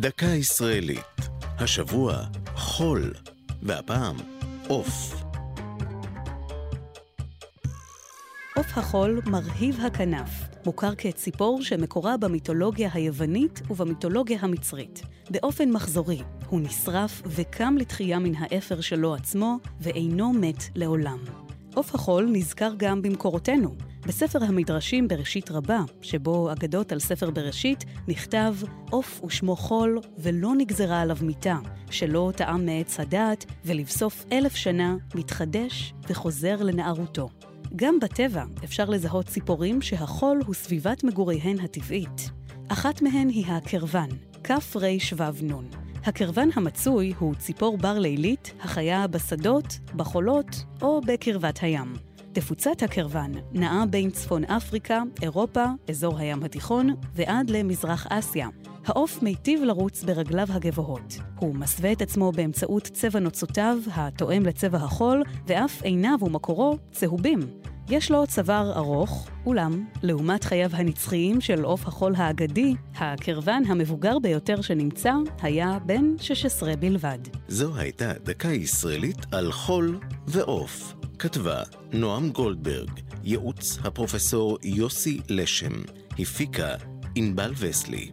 דקה ישראלית. השבוע חול, והפעם עוף. עוף החול מרהיב הכנף, מוכר כציפור שמקורה במיתולוגיה היוונית ובמיתולוגיה המצרית. באופן מחזורי, הוא נשרף וקם לתחייה מן האפר שלו עצמו, ואינו מת לעולם. עוף החול נזכר גם במקורותינו. בספר המדרשים בראשית רבה, שבו אגדות על ספר בראשית, נכתב עוף ושמו חול, ולא נגזרה עליו מיתה, שלא טעם מעץ הדעת, ולבסוף אלף שנה מתחדש וחוזר לנערותו. גם בטבע אפשר לזהות ציפורים שהחול הוא סביבת מגוריהן הטבעית. אחת מהן היא הקרוון, כ"ר-שב"ן. הקרוון המצוי הוא ציפור בר לילית החיה בשדות, בחולות או בקרבת הים. תפוצת הקרוון נעה בין צפון אפריקה, אירופה, אזור הים התיכון ועד למזרח אסיה. העוף מיטיב לרוץ ברגליו הגבוהות. הוא מסווה את עצמו באמצעות צבע נוצותיו, התואם לצבע החול, ואף עיניו ומקורו צהובים. יש לו צוואר ארוך, אולם, לעומת חייו הנצחיים של עוף החול האגדי, הקרוון המבוגר ביותר שנמצא היה בן 16 בלבד. זו הייתה דקה ישראלית על חול ועוף. כתבה נועם גולדברג, ייעוץ הפרופסור יוסי לשם, הפיקה ענבל וסלי.